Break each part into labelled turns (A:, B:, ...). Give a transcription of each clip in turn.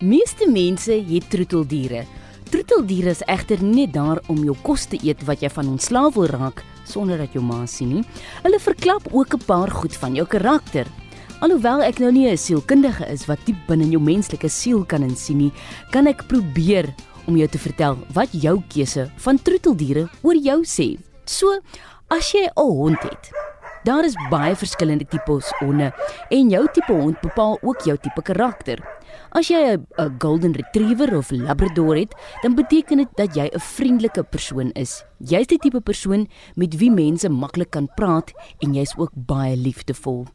A: Meeste mense het troeteldiere. Troeteldiere is egter net daar om jou kos te eet wat jy van ontslaaf wil raak sonder dat jou ma sien nie. Hulle verklap ook 'n paar goed van jou karakter. Alhoewel ek nou nie 'n sielkundige is wat diep binne in jou menslike siel kan insien nie, kan ek probeer om jou te vertel wat jou keuse van troeteldiere oor jou sê. So, as jy 'n hond het, daar is baie verskillende tipes honde en jou tipe hond bepaal ook jou tipe karakter. As jy 'n golden retriever of labrador het, dan beteken dit dat jy 'n vriendelike persoon is. Jy's die tipe persoon met wie mense maklik kan praat en jy's ook baie liefdevol.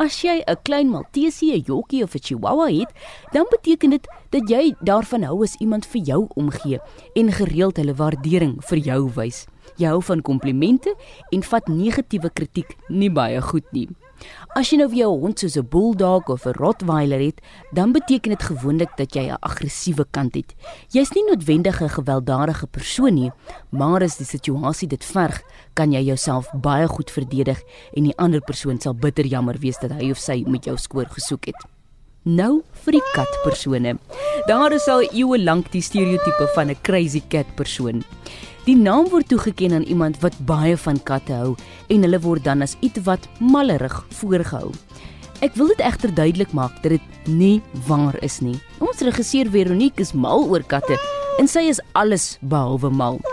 A: As jy 'n klein maltesie, 'n jockie of 'n chihuahua het, dan beteken dit dat jy daarvan hou as iemand vir jou omgee en gereeld hulle waardering vir jou wys. Jy hou van komplimente en vat negatiewe kritiek nie baie goed nie. As jy nou vir jou hond soos 'n bulldog of 'n rottweiler het, dan beteken dit gewoonlik dat jy 'n aggressiewe kant het. Jy's nie noodwendig 'n gewelddadige persoon nie, maar as die situasie dit verg, kan jy jouself baie goed verdedig en die ander persoon sal bitter jammer wees dat hy of sy met jou skoor gesoek het. Nou vir die katpersone. Daar is al eeue lank die stereotipe van 'n crazy cat persoon. Die naam word toegeken aan iemand wat baie van katte hou en hulle word dan as ietwat mallerig voorgehou. Ek wil dit egter duidelik maak dat dit nie waar is nie. Ons regisseur Veronique is mal oor katte en sy is alles behalwe mal.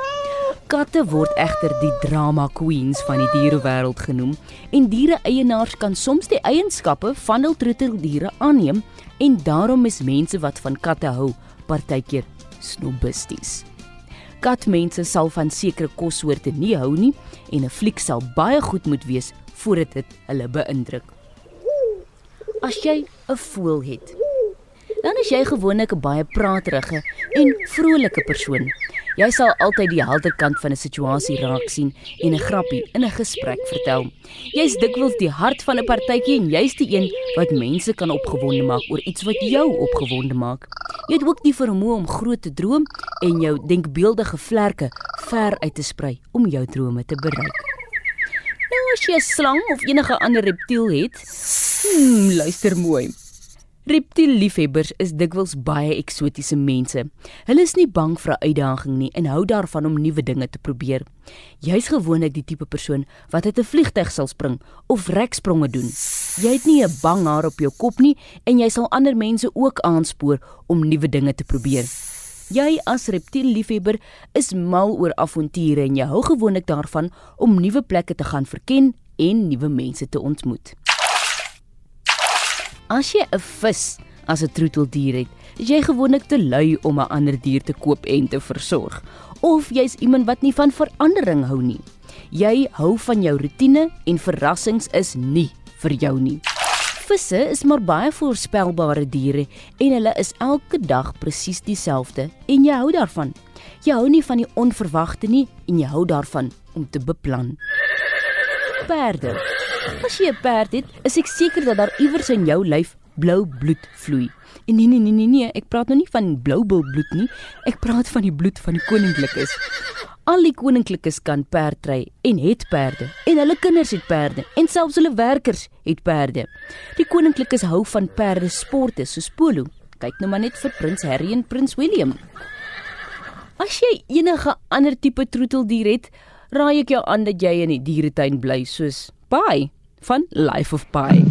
A: Katte word egter die drama queens van die dierewêreld genoem en diereeienaars kan soms die eienskappe van hul troeteldiere aanneem en daarom is mense wat van katte hou partykeer snobisties. Katmense sal van sekere kossoorte nie hou nie en 'n fliek sal baie goed moet wees voordat dit hulle beïndruk. As jy 'n voël het, dan is jy gewoonlik 'n baie praterige en vrolike persoon. Jy sal altyd die helder kant van 'n situasie raak sien en 'n grappie in 'n gesprek vertel. Jy's dikwels die hart van 'n partytjie en jy's die een wat mense kan opgewonde maak oor iets wat jou opgewonde maak. Jy het ook die vermoë om groot te droom en jou denkbeeldige vlerke ver uit te sprei om jou drome te bereik. Nou as jy 'n slang of enige ander reptiel het, hmm, luister mooi. Reptielliefhebbers is dikwels baie eksotiese mense. Hulle is nie bang vir 'n uitdaging nie en hou daarvan om nuwe dinge te probeer. Jy's gewoonlik die tipe persoon wat uit 'n vliegtyg sal spring of rekspronge doen. Jy het nie 'n bang haar op jou kop nie en jy sal ander mense ook aanspoor om nuwe dinge te probeer. Jy as reptielliefhebber is mal oor avonture en jy hou gewoonlik daarvan om nuwe plekke te gaan verken en nuwe mense te ontmoet. As jy 'n vis as 'n troeteldier het, is jy gewoonlik te lui om 'n ander dier te koop en te versorg. Of jy's iemand wat nie van verandering hou nie. Jy hou van jou rotine en verrassings is nie vir jou nie. Visse is maar baie voorspelbare diere en hulle is elke dag presies dieselfde en jy hou daarvan. Jy hou nie van die onverwagte nie en jy hou daarvan om te beplan. Perde As jy 'n perd het, is ek seker dat daar iewers in jou lyf blou bloed vloei. En nee nee nee nee nee, ek praat nou nie van blou bil bloed nie. Ek praat van die bloed van die koninklikes. Al die koninklikes kan perd ry en het perde en hulle kinders het perde en selfs hulle werkers het perde. Die koninklikes hou van perde sporte soos polo. Kyk nou maar net vir prins Harry en prins William. As jy enige ander tipe troeteldier het, raai ek jou aan dat jy in die dieretuin bly soos Pi van Life of Pi.